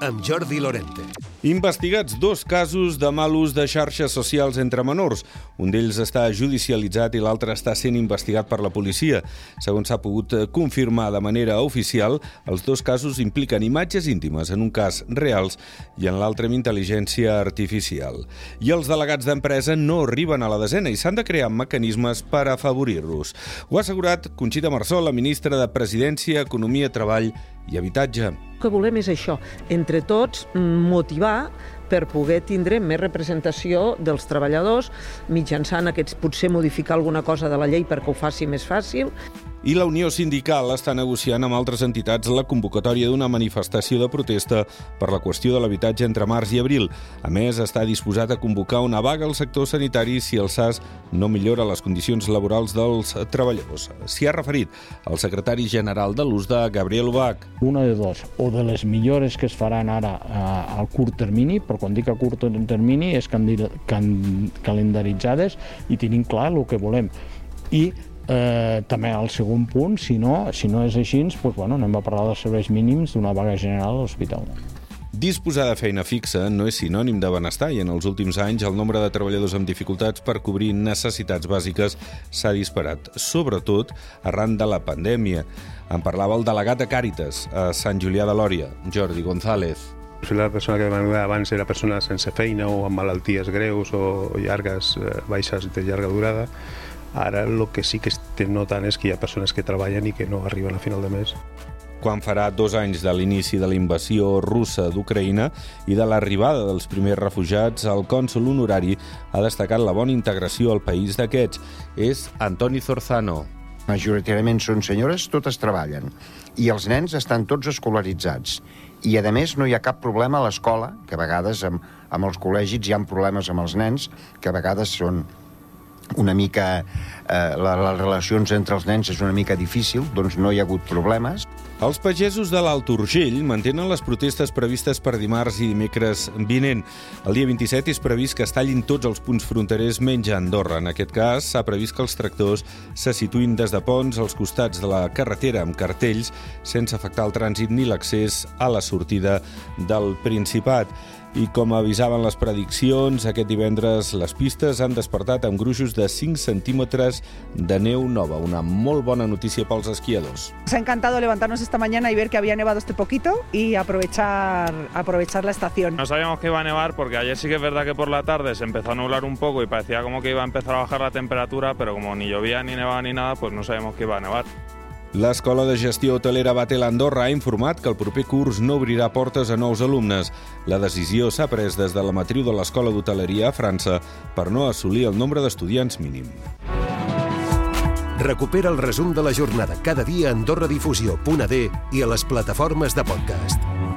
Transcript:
amb Jordi Lorente. Investigats dos casos de mal ús de xarxes socials entre menors. Un d'ells està judicialitzat i l'altre està sent investigat per la policia. Segons s'ha pogut confirmar de manera oficial, els dos casos impliquen imatges íntimes, en un cas reals i en l'altre amb intel·ligència artificial. I els delegats d'empresa no arriben a la desena i s'han de crear mecanismes per afavorir-los. Ho ha assegurat Conxita Marsol, la ministra de Presidència, Economia, Treball i Habitatge. El que volem és això, entre tots motivar per poder tindre més representació dels treballadors mitjançant aquests, potser modificar alguna cosa de la llei perquè ho faci més fàcil i la Unió Sindical està negociant amb altres entitats la convocatòria d'una manifestació de protesta per la qüestió de l'habitatge entre març i abril. A més, està disposat a convocar una vaga al sector sanitari si el SAS no millora les condicions laborals dels treballadors. S'hi ha referit el secretari general de l'USDA, Gabriel Ubach. Una de dos, o de les millores que es faran ara eh, al curt termini, però quan dic a curt termini és calendaritzades i tenim clar el que volem. I Eh, també al segon punt, si no, si no és així, doncs, bueno, anem a parlar dels serveis mínims d'una vaga general a l'hospital. Disposar de feina fixa no és sinònim de benestar i en els últims anys el nombre de treballadors amb dificultats per cobrir necessitats bàsiques s'ha disparat, sobretot arran de la pandèmia. En parlava el delegat de Càritas a Sant Julià de Lòria, Jordi González. Si la persona que vam veure abans era persona sense feina o amb malalties greus o llargues, eh, baixes de llarga durada, Ara el que sí que estem notant és que hi ha persones que treballen i que no arriben a final de mes. Quan farà dos anys de l'inici de la invasió russa d'Ucraïna i de l'arribada dels primers refugiats, el cònsul honorari ha destacat la bona integració al país d'aquests. És Antoni Zorzano. Majoritàriament són senyores, totes treballen. I els nens estan tots escolaritzats. I, a més, no hi ha cap problema a l'escola, que a vegades amb, amb els col·legis hi ha problemes amb els nens, que a vegades són una mica eh, les relacions entre els nens és una mica difícil, doncs no hi ha hagut problemes. Els pagesos de l'Alt Urgell mantenen les protestes previstes per dimarts i dimecres vinent. El dia 27 és previst que es tallin tots els punts fronterers menys a Andorra. En aquest cas, s'ha previst que els tractors se situïn des de ponts als costats de la carretera amb cartells sense afectar el trànsit ni l'accés a la sortida del Principat. I com avisaven les prediccions, aquest divendres les pistes han despertat amb gruixos de 5 centímetres de neu nova. Una molt bona notícia pels esquiadors. Nos ha encantado levantarnos esta mañana y ver que había nevado este poquito y aprovechar, aprovechar la estación. No sabíamos que iba a nevar porque ayer sí que es verdad que por la tarde se empezó a nublar un poco y parecía como que iba a empezar a bajar la temperatura, pero como ni llovía ni nevaba ni nada, pues no sabíamos que iba a nevar. L'Escola de Gestió Hotelera Batel Andorra ha informat que el proper curs no obrirà portes a nous alumnes. La decisió s'ha pres des de la matriu de l'Escola d'Hoteleria a França per no assolir el nombre d'estudiants mínim. Recupera el resum de la jornada cada dia a AndorraDifusió.d i a les plataformes de podcast.